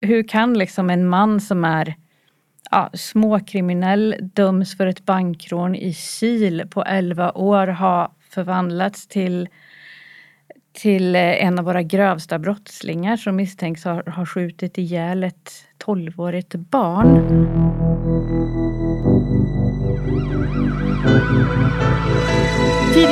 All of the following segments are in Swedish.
hur kan liksom en man som är ja, småkriminell döms för ett bankrån i Kil på 11 år ha förvandlats till till eh, en av våra grövsta brottslingar som misstänks ha, ha skjutit ihjäl ett 12-årigt barn.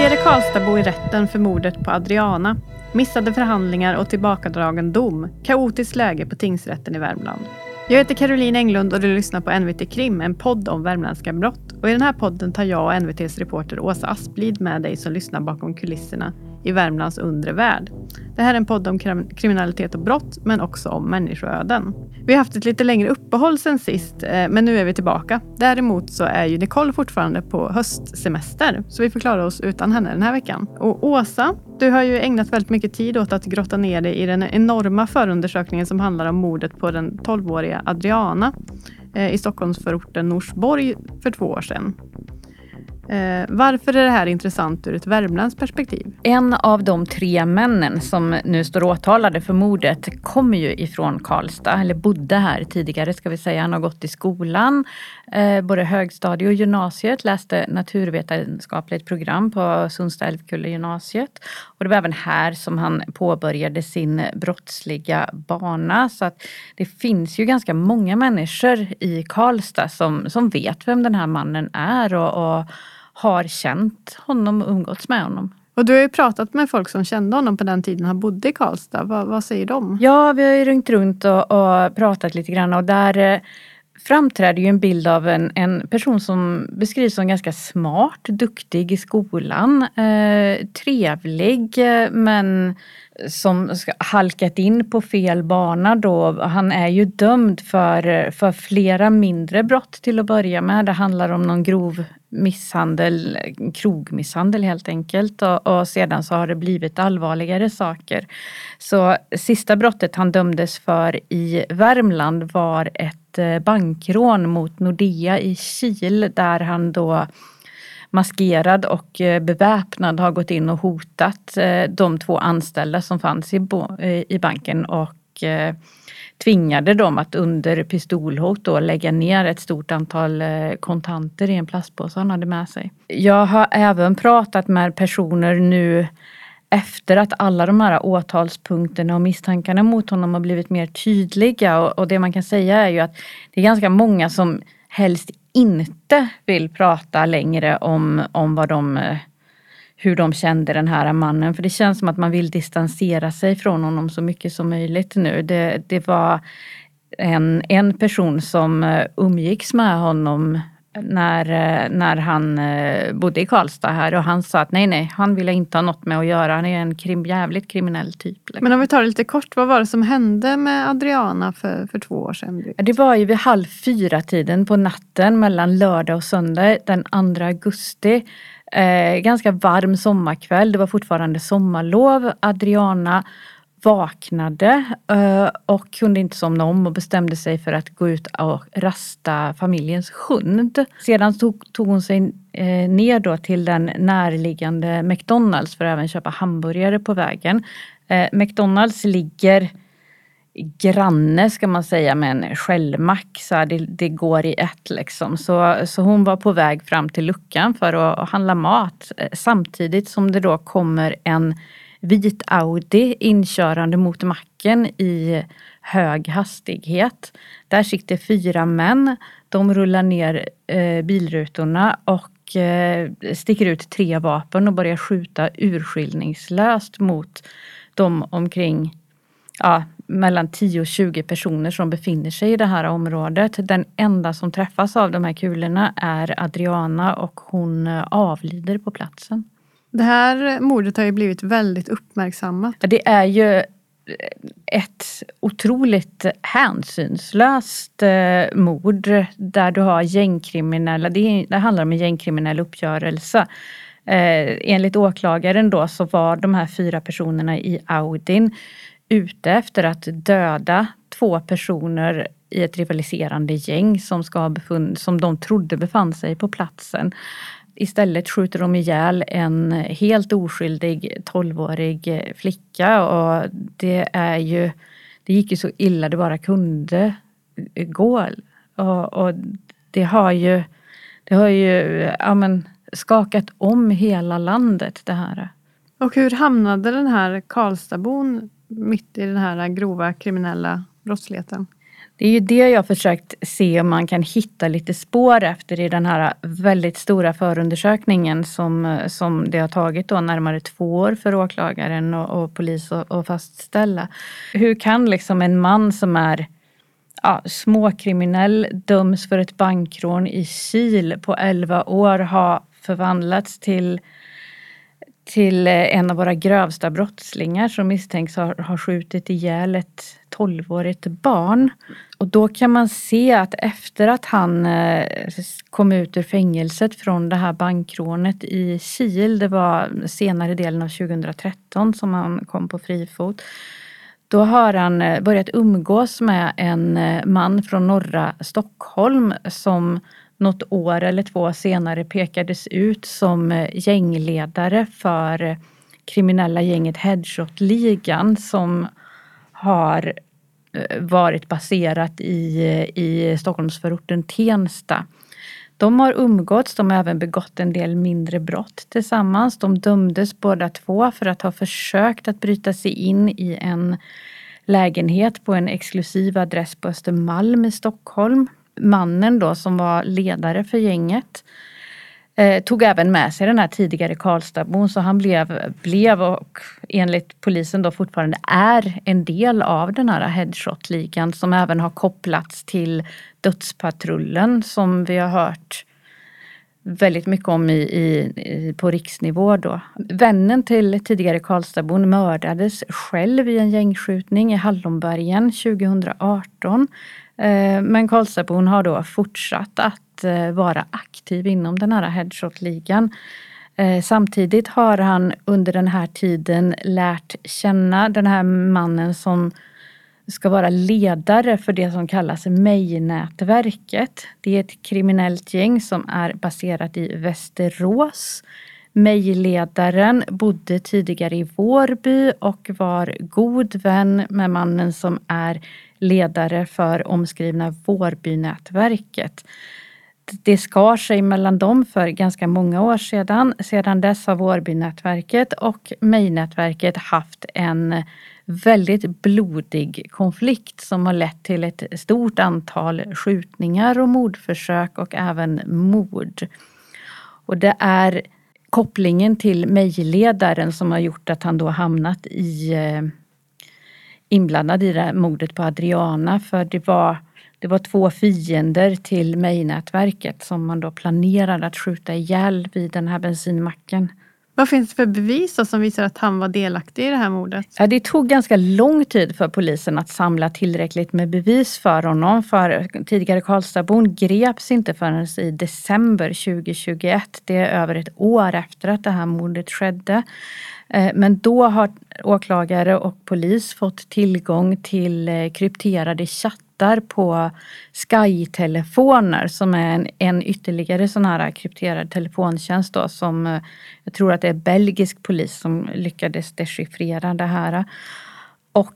Tidigare Karlstadbo i rätten för mordet på Adriana. Missade förhandlingar och tillbakadragen dom. Kaotiskt läge på tingsrätten i Värmland. Jag heter Caroline Englund och du lyssnar på NVT Krim, en podd om värmländska brott. Och I den här podden tar jag och NVTs reporter Åsa Asplid med dig som lyssnar bakom kulisserna i Värmlands undre värld. Det här är en podd om kriminalitet och brott, men också om människoöden. Vi har haft ett lite längre uppehåll sen sist, eh, men nu är vi tillbaka. Däremot så är ju Nicole fortfarande på höstsemester, så vi får klara oss utan henne den här veckan. Och Åsa, du har ju ägnat väldigt mycket tid åt att grotta ner dig i den enorma förundersökningen som handlar om mordet på den 12-åriga Adriana eh, i Stockholmsförorten Norsborg för två år sedan. Eh, varför är det här intressant ur ett värmländskt perspektiv? En av de tre männen som nu står åtalade för mordet kommer ju ifrån Karlstad, eller bodde här tidigare ska vi säga. Han har gått i skolan, eh, både högstadie och gymnasiet, läste naturvetenskapligt program på Sundsta Älvkulle gymnasiet. Och det var även här som han påbörjade sin brottsliga bana. Så att det finns ju ganska många människor i Karlstad som, som vet vem den här mannen är och, och har känt honom och umgåtts med honom. Och du har ju pratat med folk som kände honom på den tiden han bodde i Karlstad. Vad, vad säger de? Ja, vi har ju ringt runt och, och pratat lite grann och där eh, framträder ju en bild av en, en person som beskrivs som ganska smart, duktig i skolan, eh, trevlig eh, men som ska halkat in på fel bana då. Han är ju dömd för, för flera mindre brott till att börja med. Det handlar om någon grov misshandel, krogmisshandel helt enkelt och, och, sedan så har det blivit allvarligare saker. Så sista brottet han dömdes för i Värmland var ett eh, bankrån mot Nordea i Kil där han då maskerad och eh, beväpnad har gått in och hotat eh, de två anställda som fanns i, i banken och tvingade dem att under pistolhot då lägga ner ett stort antal eh, kontanter i en plastpåse han hade med sig. Jag har även pratat med personer nu efter att alla de här åtalspunkterna och misstankarna mot honom har blivit mer tydliga och, och det man kan säga är ju att det är ganska många som helst inte vill prata längre om, om vad de eh, hur de kände den här mannen. För det känns som att man vill distansera sig från honom så mycket som möjligt nu. Det, det var en, en person som eh, umgicks med honom när, eh, när han eh, bodde i Karlstad här och han sa att nej, nej, han ville inte ha något med att göra. Han är en krim, jävligt kriminell typ. Liksom. Men om vi tar det lite kort, vad var det som hände med Adriana för, för två år sedan? Det var ju vid halv fyra tiden på natten mellan lördag och söndag den 2 augusti. Eh, ganska varm sommarkväll, det var fortfarande sommarlov. Adriana vaknade eh, och kunde inte somna om och bestämde sig för att gå ut och rasta familjens hund. Sedan tog, tog hon sig eh, ner då till den närliggande McDonalds för att även köpa hamburgare på vägen. Eh, McDonalds ligger granne ska man säga med en skällmack. Så det, det, går i ett liksom. Så, så hon var på väg fram till luckan för att, att handla mat samtidigt som det då kommer en vit Audi inkörande mot macken i hög hastighet. Där sitter fyra män. De rullar ner eh, bilrutorna och eh, sticker ut tre vapen och börjar skjuta urskillningslöst mot de omkring ja, mellan 10 och 20 personer som befinner sig i det här området. Den enda som träffas av de här kulorna är Adriana och hon eh, avlider på platsen. Det här mordet har ju blivit väldigt uppmärksammat. Det är ju ett otroligt hänsynslöst eh, mord där du har gängkriminella, det, det handlar om en gängkriminell uppgörelse. Eh, enligt åklagaren då så var de här fyra personerna i Audin ute efter att döda två personer i ett rivaliserande gäng som, ska befunn, som de trodde befann sig på platsen. Istället skjuter de ihjäl en helt oskyldig 12-årig flicka och det är ju det gick ju så illa det bara kunde gå. Och, och det har ju, det har ju ja, men, skakat om hela landet det här. Och hur hamnade den här Karlstadbon mitt i den här grova kriminella brottsligheten? Det är ju det jag försökt se om man kan hitta lite spår efter i den här väldigt stora förundersökningen som, som det har tagit då närmare två år för åklagaren och, och polis att fastställa. Hur kan liksom en man som är ja, småkriminell döms för ett bankrån i Kil på 11 år ha förvandlats till till en av våra grövsta brottslingar som misstänks ha, ha skjutit ihjäl ett tolvårigt barn. Och då kan man se att efter att han eh, kom ut ur fängelset från det här bankrånet i Kil, det var senare delen av 2013 som han kom på fri fot. Då har han eh, börjat umgås med en eh, man från norra Stockholm som något år eller två senare pekades ut som gängledare för kriminella gänget Headshot-ligan som har Eh, varit baserat i, eh, i Stockholmsförorten Tensta. De har umgåtts, de har även begått en del mindre brott tillsammans. De dömdes båda två för att ha försökt att bryta sig in i en lägenhet på en exklusiv adress på Östermalm i Stockholm. Mannen då som var ledare för gänget eh, tog även med sig den här tidigare Karlstadbon så han blev, blev och enligt polisen då fortfarande är en del av den här headshot-ligan som även har kopplats till dödspatrullen som vi har hört väldigt mycket om i, i, på riksnivå då. Vännen till tidigare Karlstadbon mördades själv i en gängskjutning i Hallonbergen 2018. Eh, men Karlstadbon har då fortsatt att Eh, vara aktiv inom den här headshot-ligan. Eh, samtidigt har han under den här tiden lärt känna den här mannen som ska vara ledare för det som kallas Mejnätverket. Det är ett kriminellt gäng som är baserat i Västerås. Mejledaren bodde tidigare i Vårby och var god vän med mannen som är ledare för omskrivna Vårbynätverket. Det skar sig mellan dem för ganska många år sedan. Sedan dess har Vårbynätverket och Mejnätverket haft en väldigt blodig konflikt som har lett till ett stort antal skjutningar och mordförsök och även mord. Och det är kopplingen till mejledaren som har gjort att han då hamnat i eh, inblandad i det här mordet på Adriana för det var, det var två fiender till Mejnätverket som man då planerade att skjuta ihjäl vid den här bensinmacken. Vad finns det för bevis som visar att han var delaktig i det här mordet? Ja, det tog ganska lång tid för polisen att samla tillräckligt med bevis för honom. För tidigare Karlstadbon greps inte förrän i december 2021. Det är över ett år efter att det här mordet skedde. Eh, men då har åklagare och polis fått tillgång till eh, krypterade tittar på Sky-telefoner som är en, en ytterligare sån här krypterad telefontjänst då som eh, jag tror att det är belgisk polis som lyckades dechiffrera det här. Och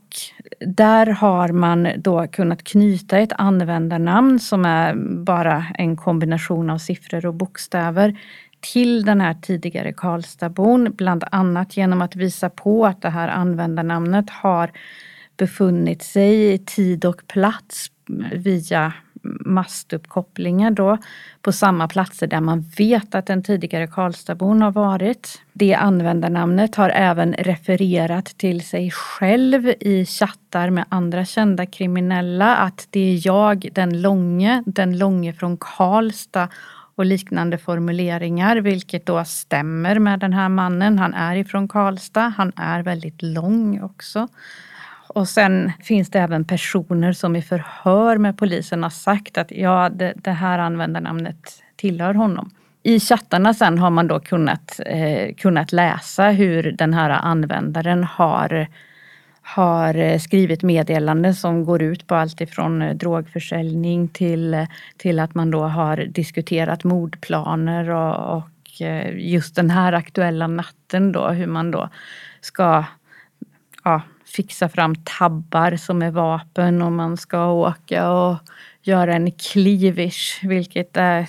där har man då kunnat knyta ett användarnamn som är bara en kombination av siffror och bokstäver till den här tidigare Karlstadbon, bland annat genom att visa på att det här användarnamnet har befunnit sig i tid och plats via mastuppkopplingar då på samma platser där man vet att den tidigare Karlstadbon har varit. Det användarnamnet har även refererat till sig själv i chattar med andra kända kriminella att det är jag, den långe, den långe från Karlstad och liknande formuleringar, vilket då stämmer med den här mannen. Han är ifrån Karlstad. Han är väldigt lång också. Och sen finns det även personer som i förhör med polisen har sagt att ja, det, det här användarnamnet tillhör honom. I chattarna sen har man då kunnat, eh, kunnat läsa hur den här användaren har har eh, skrivit meddelanden som går ut på allt ifrån eh, drogförsäljning till, eh, till att man då har diskuterat mordplaner och, och just den här aktuella natten då hur man då ska ja, fixa fram tabbar som är vapen om man ska åka och göra en cleavage, vilket är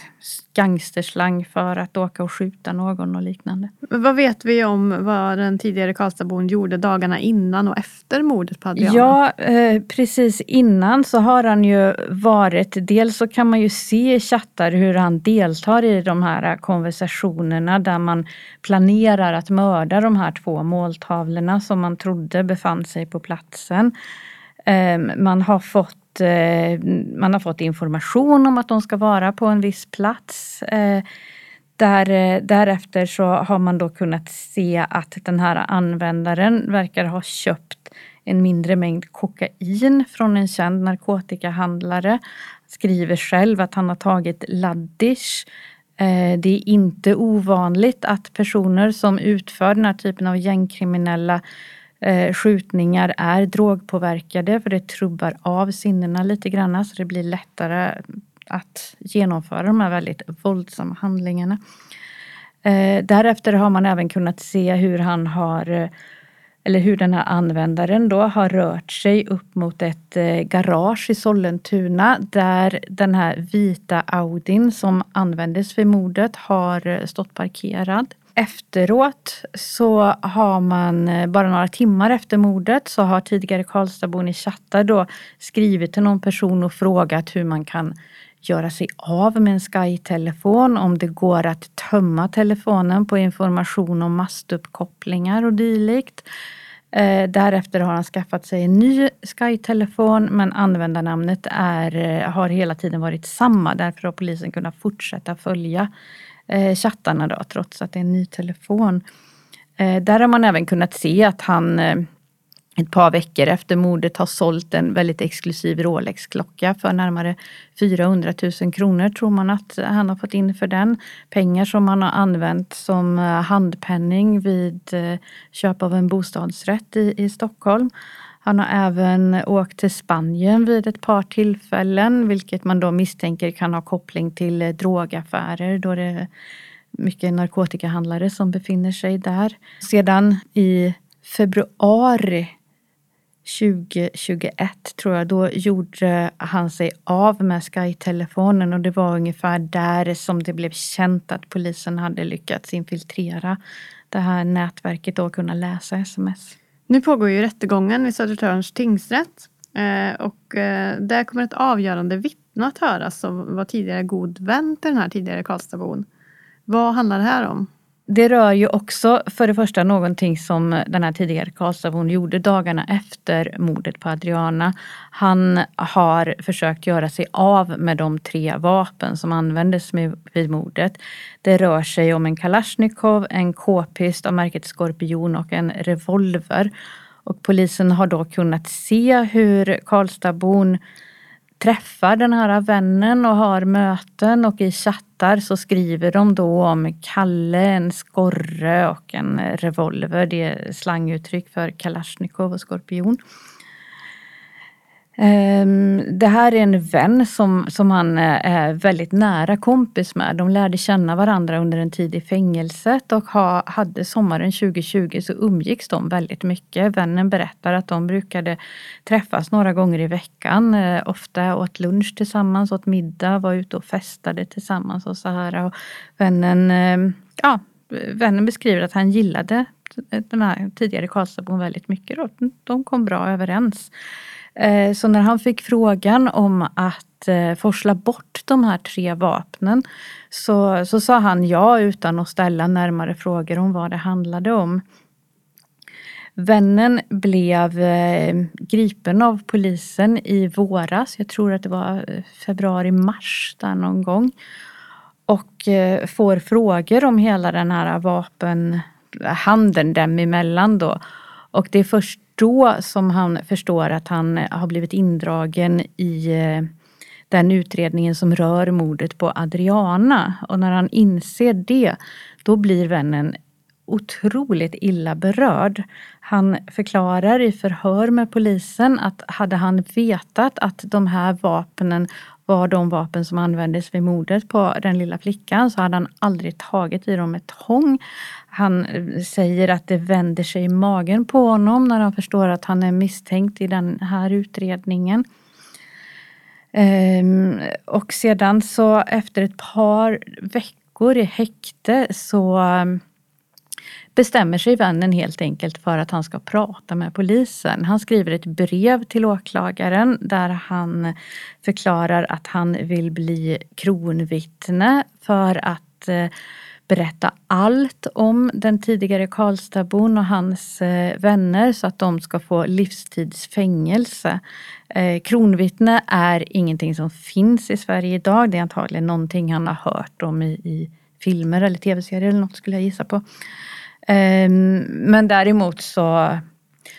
gangsterslang för att åka och skjuta någon och liknande. Vad vet vi om vad den tidigare Karlstadbon gjorde dagarna innan och efter mordet på Adriana? Ja, eh, precis innan så har han ju varit, dels så kan man ju se i chattar hur han deltar i de här konversationerna där man planerar att mörda de här två måltavlorna som man trodde befann sig på platsen. Eh, man har fått fått, eh, man har fått information om att de ska vara på en viss plats. Eh, där, eh, därefter så har man då kunnat se att den här användaren verkar ha köpt en mindre mängd kokain från en känd narkotikahandlare. Skriver själv att han har tagit laddish. Det är inte ovanligt att personer som utför den här typen av gängkriminella Eh, skjutningar är drogpåverkade för det trubbar av sinnena lite grann så det blir lättare att genomföra de här väldigt våldsamma handlingarna. Eh, därefter har man även kunnat se hur han har eh, eller hur den här användaren då har rört sig upp mot ett garage i Sollentuna där den här vita Audin som användes vid mordet har stått parkerad. Efteråt så har man, eh, bara några timmar efter mordet, så har tidigare Karlstadbon i chattar då skrivit till någon person och frågat hur man kan göra sig av med en Sky-telefon, om det går att tömma telefonen på information om mastuppkopplingar och dylikt. Eh, därefter har han skaffat sig en ny Sky-telefon men användarnamnet är, eh, har hela tiden varit samma. Därför har polisen kunnat fortsätta följa eh, chattarna då, trots att det är en ny telefon. Eh, där har man även kunnat se att han eh, ett par veckor efter mordet har sålt en väldigt exklusiv Rolex-klocka för närmare 400 000 kronor tror man att han har fått in för den. Pengar som han har använt som eh, handpenning vid eh, köp av en bostadsrätt i, i Stockholm. Han har även åkt till Spanien vid ett par tillfällen, vilket man då misstänker kan ha koppling till eh, drogaffärer då det är mycket narkotikahandlare som befinner sig där. Sedan i februari 2021 tror jag, då gjorde han sig av med Sky-telefonen och det var ungefär där som det blev känt att polisen hade lyckats infiltrera det här nätverket och kunna läsa sms. Nu pågår ju rättegången vid Södertörns tingsrätt eh, och eh, där kommer ett avgörande vittne att höras som var tidigare god vän till den här tidigare Karlstadbon. Vad handlar det här om? Det rör ju också för det första någonting som den här tidigare Karlstadbon gjorde dagarna efter mordet på Adriana. Han har försökt göra sig av med de tre vapen som användes vid mordet. Det rör sig om en Kalashnikov, en k-pist av märket Skorpion och en revolver. Och polisen har då kunnat se hur Karlstadbon träffar den här vännen och har möten och i chattar så skriver de då om Kalle, en skorre och en revolver. Det är slanguttryck för Kalashnikov och skorpion. Ehm, det här är en vän som, som han eh, är väldigt nära kompis med. De lärde känna varandra under en tid i fängelset och ha, hade sommaren 2020 så umgicks de väldigt mycket. Vännen berättar att de brukade träffas några gånger i veckan. Eh, ofta åt lunch tillsammans, åt middag, var ute och festade tillsammans och så här. Och vännen, ehm, ja, vännen beskriver att han gillade den här tidigare Karlstadbon väldigt mycket. Då. De kom bra överens. Eh, så när han fick frågan om att eh, forsla bort de här tre vapnen så, så sa han ja utan att ställa närmare frågor om vad det handlade om. Vännen blev eh, gripen av polisen i våras. Jag tror att det var februari-mars där någon gång. Och får frågor om hela den här vapenhandeln dem emellan då. Och det är först då som han förstår att han eh, har blivit indragen i eh, den utredningen som rör mordet på Adriana. Och när han inser det, då blir vännen otroligt illa berörd. Han förklarar i förhör med polisen att hade han vetat att de här vapnen var de vapen som användes vid mordet på den lilla flickan så hade han aldrig tagit i dem med tång. Han eh, säger att det vänder sig i magen på honom när han förstår att han är misstänkt i den här utredningen. Ehm, och sedan så efter ett par veckor i häkte så eh, bestämmer sig vännen helt enkelt för att han ska prata med polisen. Han skriver ett brev till åklagaren där han förklarar att han vill bli kronvittne för att eh, berätta allt om den tidigare Karlstadbon och hans eh, vänner så att de ska få livstidsfängelse. Eh, kronvittne är ingenting som finns i Sverige idag. Det är antagligen någonting han har hört om i, i filmer eller tv-serier eller något skulle jag gissa på. Ehm, men däremot så,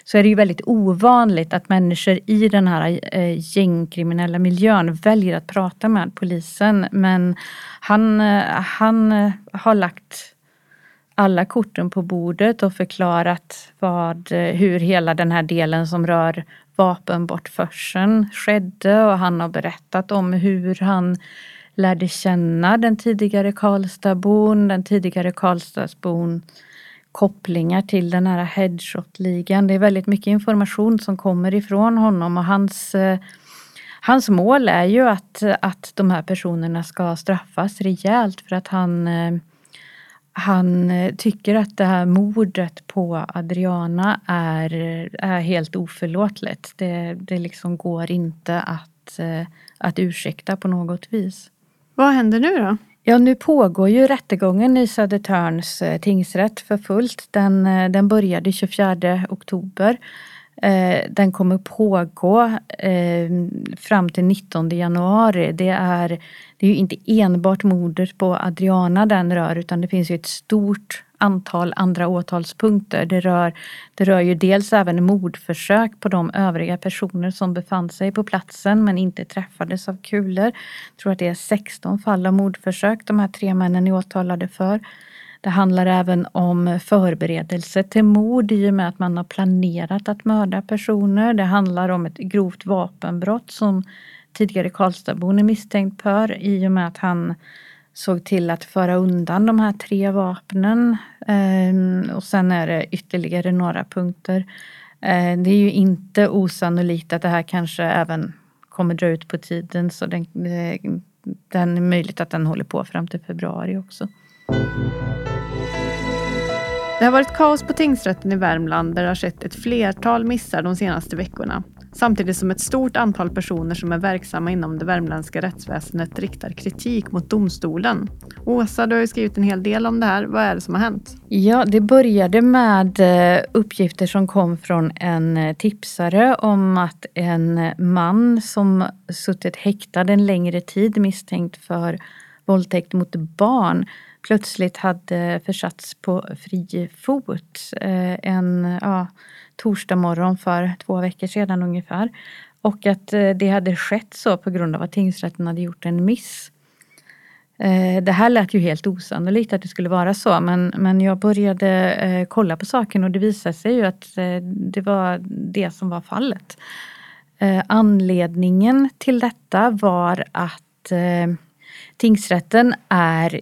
så är det ju väldigt ovanligt att människor i den här eh, gängkriminella miljön väljer att prata med polisen. Men han, eh, han eh, har lagt alla korten på bordet och förklarat vad, hur hela den här delen som rör vapenbortförseln skedde och han har berättat om hur han lärde känna den tidigare Karlstadbon, den tidigare Karlstadsbon kopplingar till den här headshot-ligan. Det är väldigt mycket information som kommer ifrån honom och hans, eh, hans mål är ju att, att de här personerna ska straffas rejält för att han eh, han eh, tycker att det här mordet på Adriana är, är helt oförlåtligt. Det, det liksom går inte att, att ursäkta på något vis. Vad händer nu då? Ja, nu pågår ju rättegången i Södertörns eh, tingsrätt för fullt. Den, eh, den började 24 oktober. Eh, den kommer pågå eh, fram till 19 januari. Det är, det är ju inte enbart mordet på Adriana den rör utan det finns ju ett stort antal andra åtalspunkter. Det rör, det rör ju dels även mordförsök på de övriga personer som befann sig på platsen men inte träffades av kulor. Jag tror att det är 16 fall av mordförsök de här tre männen är åtalade för. Det handlar även om förberedelse till mord i och med att man har planerat att mörda personer. Det handlar om ett grovt vapenbrott som tidigare Karlstadbon är misstänkt för i och med att han såg till att föra undan de här tre vapnen. Ehm, och sen är det ytterligare några punkter. Ehm, det är ju inte osannolikt att det här kanske även kommer dra ut på tiden så den, eh, den är möjligt att den håller på fram till februari också. Det har varit kaos på tingsrätten i Värmland där det har skett ett flertal missar de senaste veckorna. Samtidigt som ett stort antal personer som är verksamma inom det värmländska rättsväsendet riktar kritik mot domstolen. Åsa, du har ju skrivit en hel del om det här. Vad är det som har hänt? Ja, det började med eh, uppgifter som kom från en eh, tipsare om att en eh, man som suttit häktad en längre tid misstänkt för våldtäkt mot barn plötsligt hade försatts på fri fot. Eh, en, ja, torsdag morgon för två veckor sedan ungefär. Och att eh, det hade skett så på grund av att tingsrätten hade gjort en miss. Eh, det här lät ju helt osannolikt att det skulle vara så men, men jag började kolla på saken och det visade sig ju att det var det som var fallet. Anledningen till detta var att tingsrätten är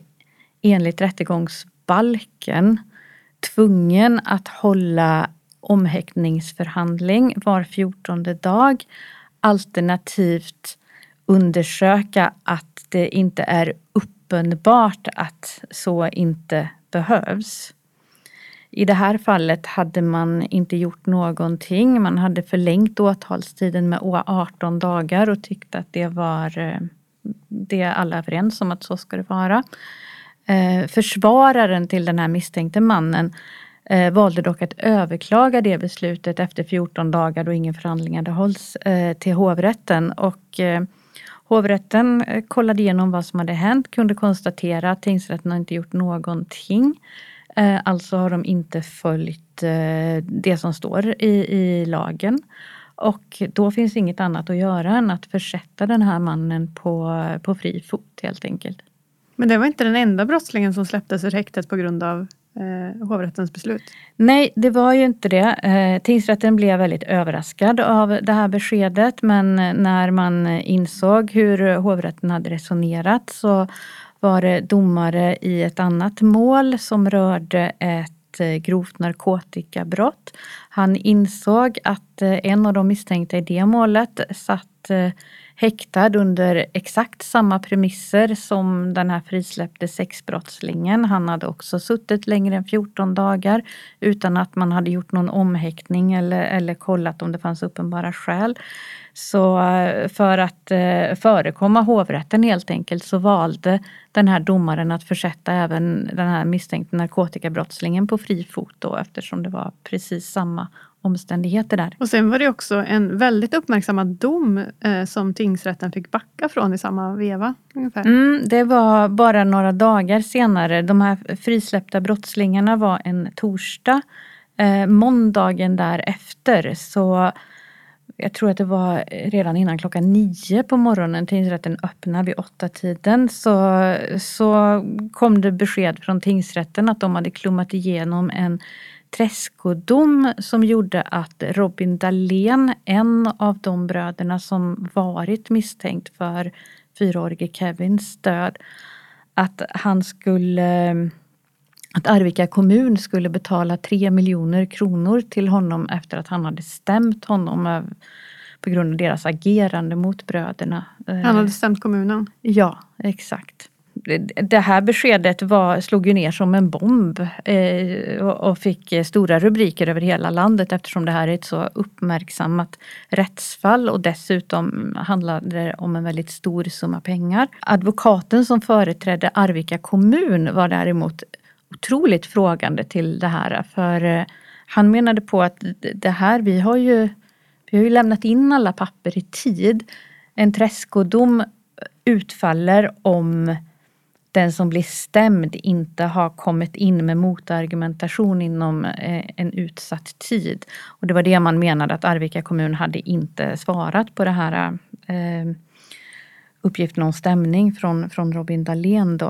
enligt rättegångsbalken tvungen att hålla omhäktningsförhandling var fjortonde dag. Alternativt undersöka att det inte är uppenbart att så inte behövs. I det här fallet hade man inte gjort någonting. Man hade förlängt åtalstiden med 18 dagar och tyckte att det var eh, det är alla överens om att så ska det vara. Eh, försvararen till den här misstänkte mannen eh, valde dock att överklaga det beslutet efter 14 dagar då ingen förhandling hade hållits eh, till hovrätten. Och, eh, hovrätten eh, kollade igenom vad som hade hänt, kunde konstatera att tingsrätten har inte gjort någonting. Eh, alltså har de inte följt det som står i, i lagen. Och då finns inget annat att göra än att försätta den här mannen på, på fri fot helt enkelt. Men det var inte den enda brottslingen som släpptes ur häktet på grund av eh, hovrättens beslut? Nej, det var ju inte det. Eh, tingsrätten blev väldigt överraskad av det här beskedet men eh, när man eh, insåg hur hovrätten hade resonerat så var det domare i ett annat mål som rörde ett eh, grovt narkotikabrott. Han insåg att en av de misstänkta i det målet satt eh, häktad under exakt samma premisser som den här frisläppte sexbrottslingen. Han hade också suttit längre än 14 dagar utan att man hade gjort någon omhäktning eller, eller kollat om det fanns uppenbara skäl. Så eh, för att eh, förekomma hovrätten helt enkelt så valde den här domaren att försätta även den här misstänkte narkotikabrottslingen på fri fot då eftersom det var precis samma omständigheter där. Och sen var det också en väldigt uppmärksammad dom eh, som tingsrätten fick backa från i samma veva. Ungefär. Mm, det var bara några dagar senare. De här frisläppta brottslingarna var en torsdag. Eh, måndagen därefter så jag tror att det var redan innan klockan nio på morgonen, tingsrätten öppnade vid åtta tiden så, så kom det besked från tingsrätten att de hade klummat igenom en träskodom som gjorde att Robin Dahlén, en av de bröderna som varit misstänkt för fyraårige Kevins död, att han skulle att Arvika kommun skulle betala 3 miljoner kronor till honom efter att han hade stämt honom på grund av deras agerande mot bröderna. Han hade stämt kommunen? Ja, exakt det här beskedet var, slog ju ner som en bomb eh, och fick eh, stora rubriker över hela landet eftersom det här är ett så uppmärksammat rättsfall och dessutom handlade det om en väldigt stor summa pengar. Advokaten som företrädde Arvika kommun var däremot otroligt frågande till det här för eh, han menade på att det här, vi har ju, vi har ju lämnat in alla papper i tid. En träskodom utfaller om den som blir stämd inte har kommit in med motargumentation inom eh, en utsatt tid. Och det var det man menade att Arvika kommun hade inte svarat på det här eh, uppgiften om stämning från, från Robin Dahlén då.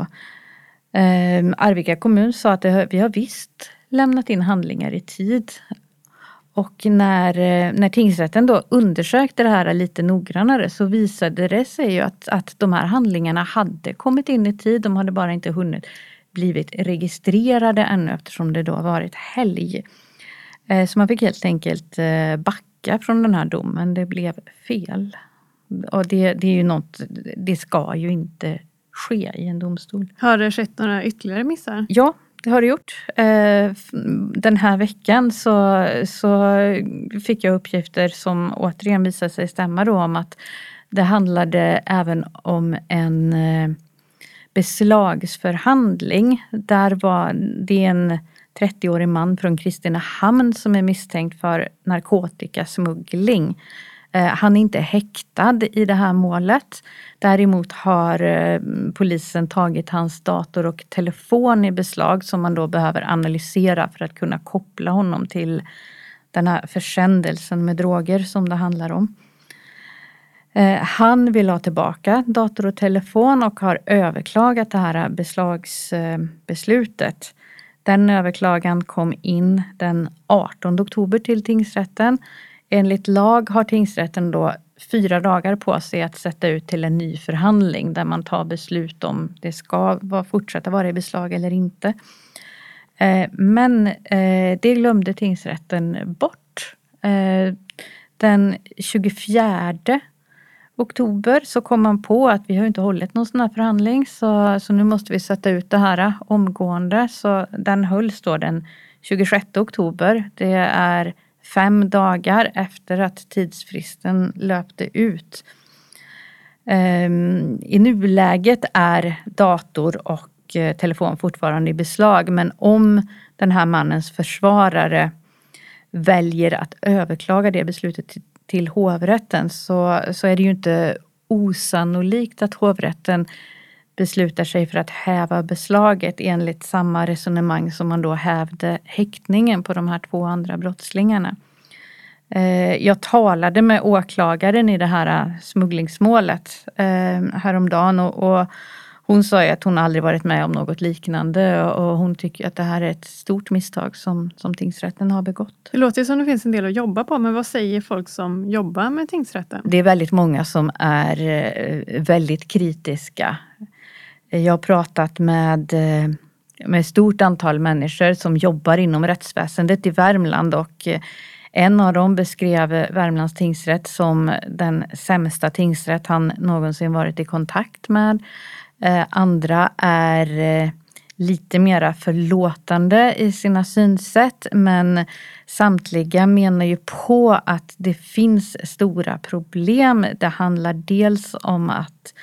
Eh, Arvika kommun sa att det, vi har visst lämnat in handlingar i tid. Och när, eh, när tingsrätten då undersökte det här lite noggrannare så visade det sig ju att, att de här handlingarna hade kommit in i tid. De hade bara inte hunnit blivit registrerade ännu eftersom det då varit helg. Eh, så man fick helt enkelt eh, backa från den här domen. Det blev fel. Och det, det är ju något, det ska ju inte ske i en domstol. Har det skett några ytterligare missar? Ja, det har det gjort. Eh, den här veckan så, så fick jag uppgifter som återigen visade sig stämma då om att det handlade även om en eh, beslagsförhandling. Där var det en 30-årig man från Kristinehamn som är misstänkt för narkotikasmuggling. Eh, han är inte häktad i det här målet. Däremot har eh, polisen tagit hans dator och telefon i beslag som man då behöver analysera för att kunna koppla honom till den här försändelsen med droger som det handlar om. Eh, han vill ha tillbaka dator och telefon och har överklagat det här beslagsbeslutet. Den överklagan kom in den 18 oktober till tingsrätten. Enligt lag har tingsrätten då fyra dagar på sig att sätta ut till en ny förhandling där man tar beslut om det ska fortsätta vara i beslag eller inte. Eh, men eh, det glömde tingsrätten bort. Eh, den 24 oktober så kom man på att vi har inte hållit någon sån här förhandling så, så nu måste vi sätta ut det här omgående. Så den hölls då den 26 oktober. Det är fem dagar efter att tidsfristen löpte ut. Ehm, I nuläget är dator och eh, telefon fortfarande i beslag men om den här mannens försvarare väljer att överklaga det beslutet till hovrätten så, så är det ju inte osannolikt att hovrätten beslutar sig för att häva beslaget enligt samma resonemang som man då hävde häktningen på de här två andra brottslingarna. Eh, jag talade med åklagaren i det här smugglingsmålet eh, häromdagen och, hon sa att hon aldrig varit med om något liknande och hon tycker att det här är ett stort misstag som, som tingsrätten har begått. Det låter som det finns en del att jobba på, men vad säger folk som jobbar med tingsrätten? Det är väldigt många som är eh, väldigt kritiska. Eh, jag har pratat med eh, med ett stort antal människor som jobbar inom rättsväsendet i Värmland och eh, en av dem beskrev Värmlands tingsrätt som den sämsta tingsrätt han någonsin varit i kontakt med. Andra är lite mera förlåtande i sina synsätt men samtliga menar ju på att det finns stora problem. Det handlar dels om att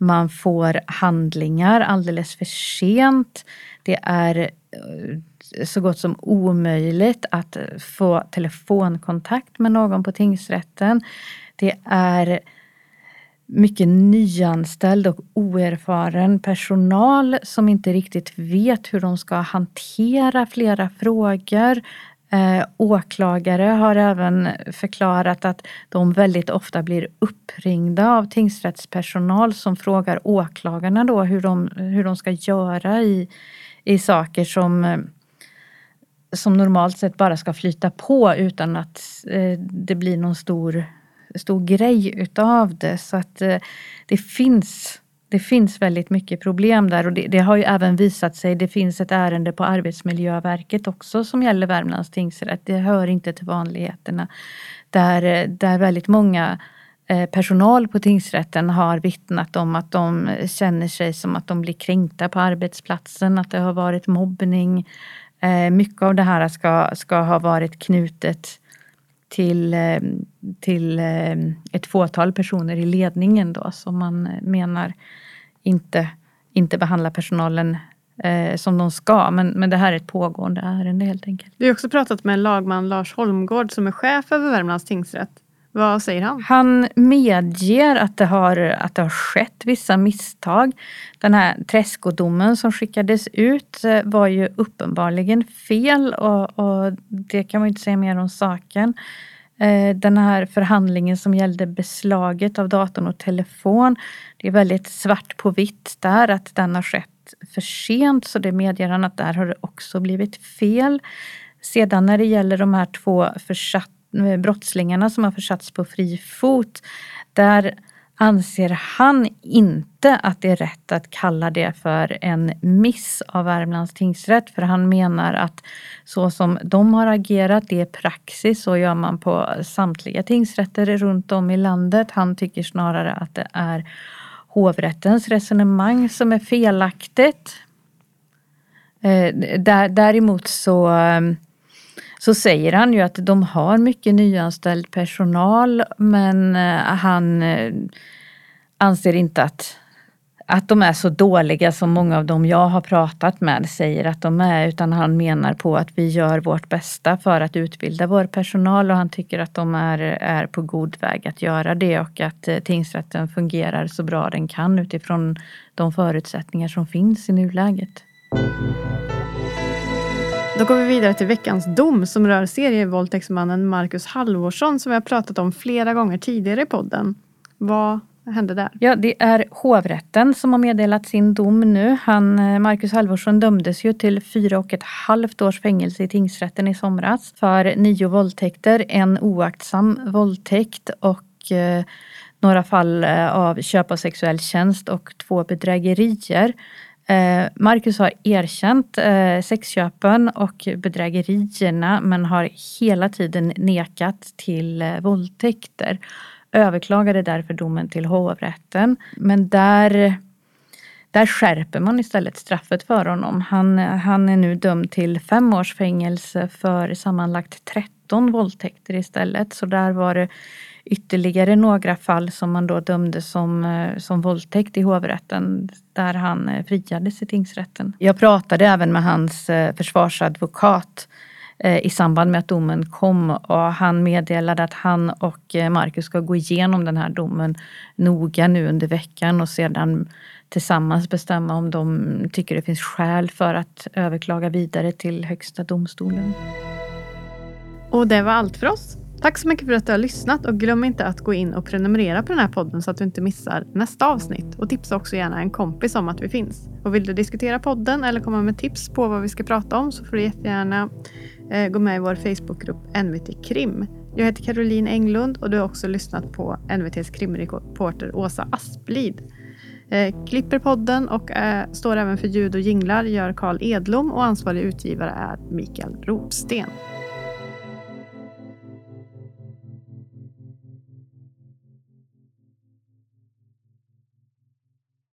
man får handlingar alldeles för sent. Det är eh, så gott som omöjligt att få telefonkontakt med någon på tingsrätten. Det är mycket nyanställd och oerfaren personal som inte riktigt vet hur de ska hantera flera frågor. Eh, åklagare har även förklarat att de väldigt ofta blir uppringda av tingsrättspersonal som frågar åklagarna då hur de, hur de ska göra i, i saker som eh, som normalt sett bara ska flyta på utan att eh, det blir någon stor, stor grej utav det. Så att eh, det finns det finns väldigt mycket problem där och det, det, har ju även visat sig. Det finns ett ärende på Arbetsmiljöverket också som gäller Värmlands tingsrätt. Det hör inte till vanligheterna. Där, eh, där väldigt många eh, personal på tingsrätten har vittnat om att de känner sig som att de blir kränkta på arbetsplatsen, att det har varit mobbning. Eh, mycket av det här ska, ska ha varit knutet till, eh, till eh, ett fåtal personer i ledningen då som man eh, menar inte, inte behandlar personalen eh, som de ska. Men, men det här är ett pågående ärende helt enkelt. Vi har också pratat med lagman Lars Holmgård som är chef över Värmlands tingsrätt. Vad säger han? Han medger att det har, att det har skett vissa misstag. Den här Träskodomen som skickades ut eh, var ju uppenbarligen fel och, och det kan man inte säga mer om saken. Eh, den här förhandlingen som gällde beslaget av datorn och telefon. Det är väldigt svart på vitt där att den har skett för sent så det medger han att där har det också blivit fel. Sedan när det gäller de här två försatta brottslingarna som har försatts på fri fot. Där anser han inte att det är rätt att kalla det för en miss av Värmlands tingsrätt. För han menar att så som de har agerat, det är praxis. Så gör man på samtliga tingsrätter runt om i landet. Han tycker snarare att det är hovrättens resonemang som är felaktigt. Eh, däremot så eh, så säger han ju att de har mycket nyanställd personal men eh, han eh, anser inte att, att de är så dåliga som många av dem jag har pratat med säger att de är utan han menar på att vi gör vårt bästa för att utbilda vår personal och han tycker att de är, är på god väg att göra det och att eh, tingsrätten fungerar så bra den kan utifrån de förutsättningar som finns i nuläget. Då går vi vidare till veckans dom som rör serievåldtäktsmannen Marcus Halvorsson som vi har pratat om flera gånger tidigare i podden. Vad hände där? Ja, det är hovrätten som har meddelat sin dom nu. Han, eh, Marcus Halvorsson dömdes ju till fyra och ett halvt års fängelse i tingsrätten i somras för nio våldtäkter, en oaktsam våldtäkt och eh, några fall eh, av köp av sexuell tjänst och två bedrägerier. Eh, Marcus har erkänt eh, sexköpen och bedrägerierna men har hela tiden nekat till eh, våldtäkter. Överklagade därför domen till hovrätten. Men där, där skärper man istället straffet för honom. Han, han är nu dömd till fem års fängelse för sammanlagt 13 våldtäkter istället. Så där var det ytterligare några fall som man då dömde som, eh, som våldtäkt i hovrätten där han eh, friades i tingsrätten. Jag pratade även med hans eh, försvarsadvokat i samband med att domen kom och han meddelade att han och Marcus ska gå igenom den här domen noga nu under veckan och sedan tillsammans bestämma om de tycker det finns skäl för att överklaga vidare till Högsta domstolen. Och det var allt för oss. Tack så mycket för att du har lyssnat och glöm inte att gå in och prenumerera på den här podden så att du inte missar nästa avsnitt. Och tipsa också gärna en kompis om att vi finns. Och vill du diskutera podden eller komma med tips på vad vi ska prata om så får du jättegärna eh, gå med i vår Facebookgrupp NVT Krim. Jag heter Caroline Englund och du har också lyssnat på NVTs krimreporter Åsa Asplid. Eh, klipper podden och eh, står även för ljud och jinglar gör Karl Edlom och ansvarig utgivare är Mikael Ropsten.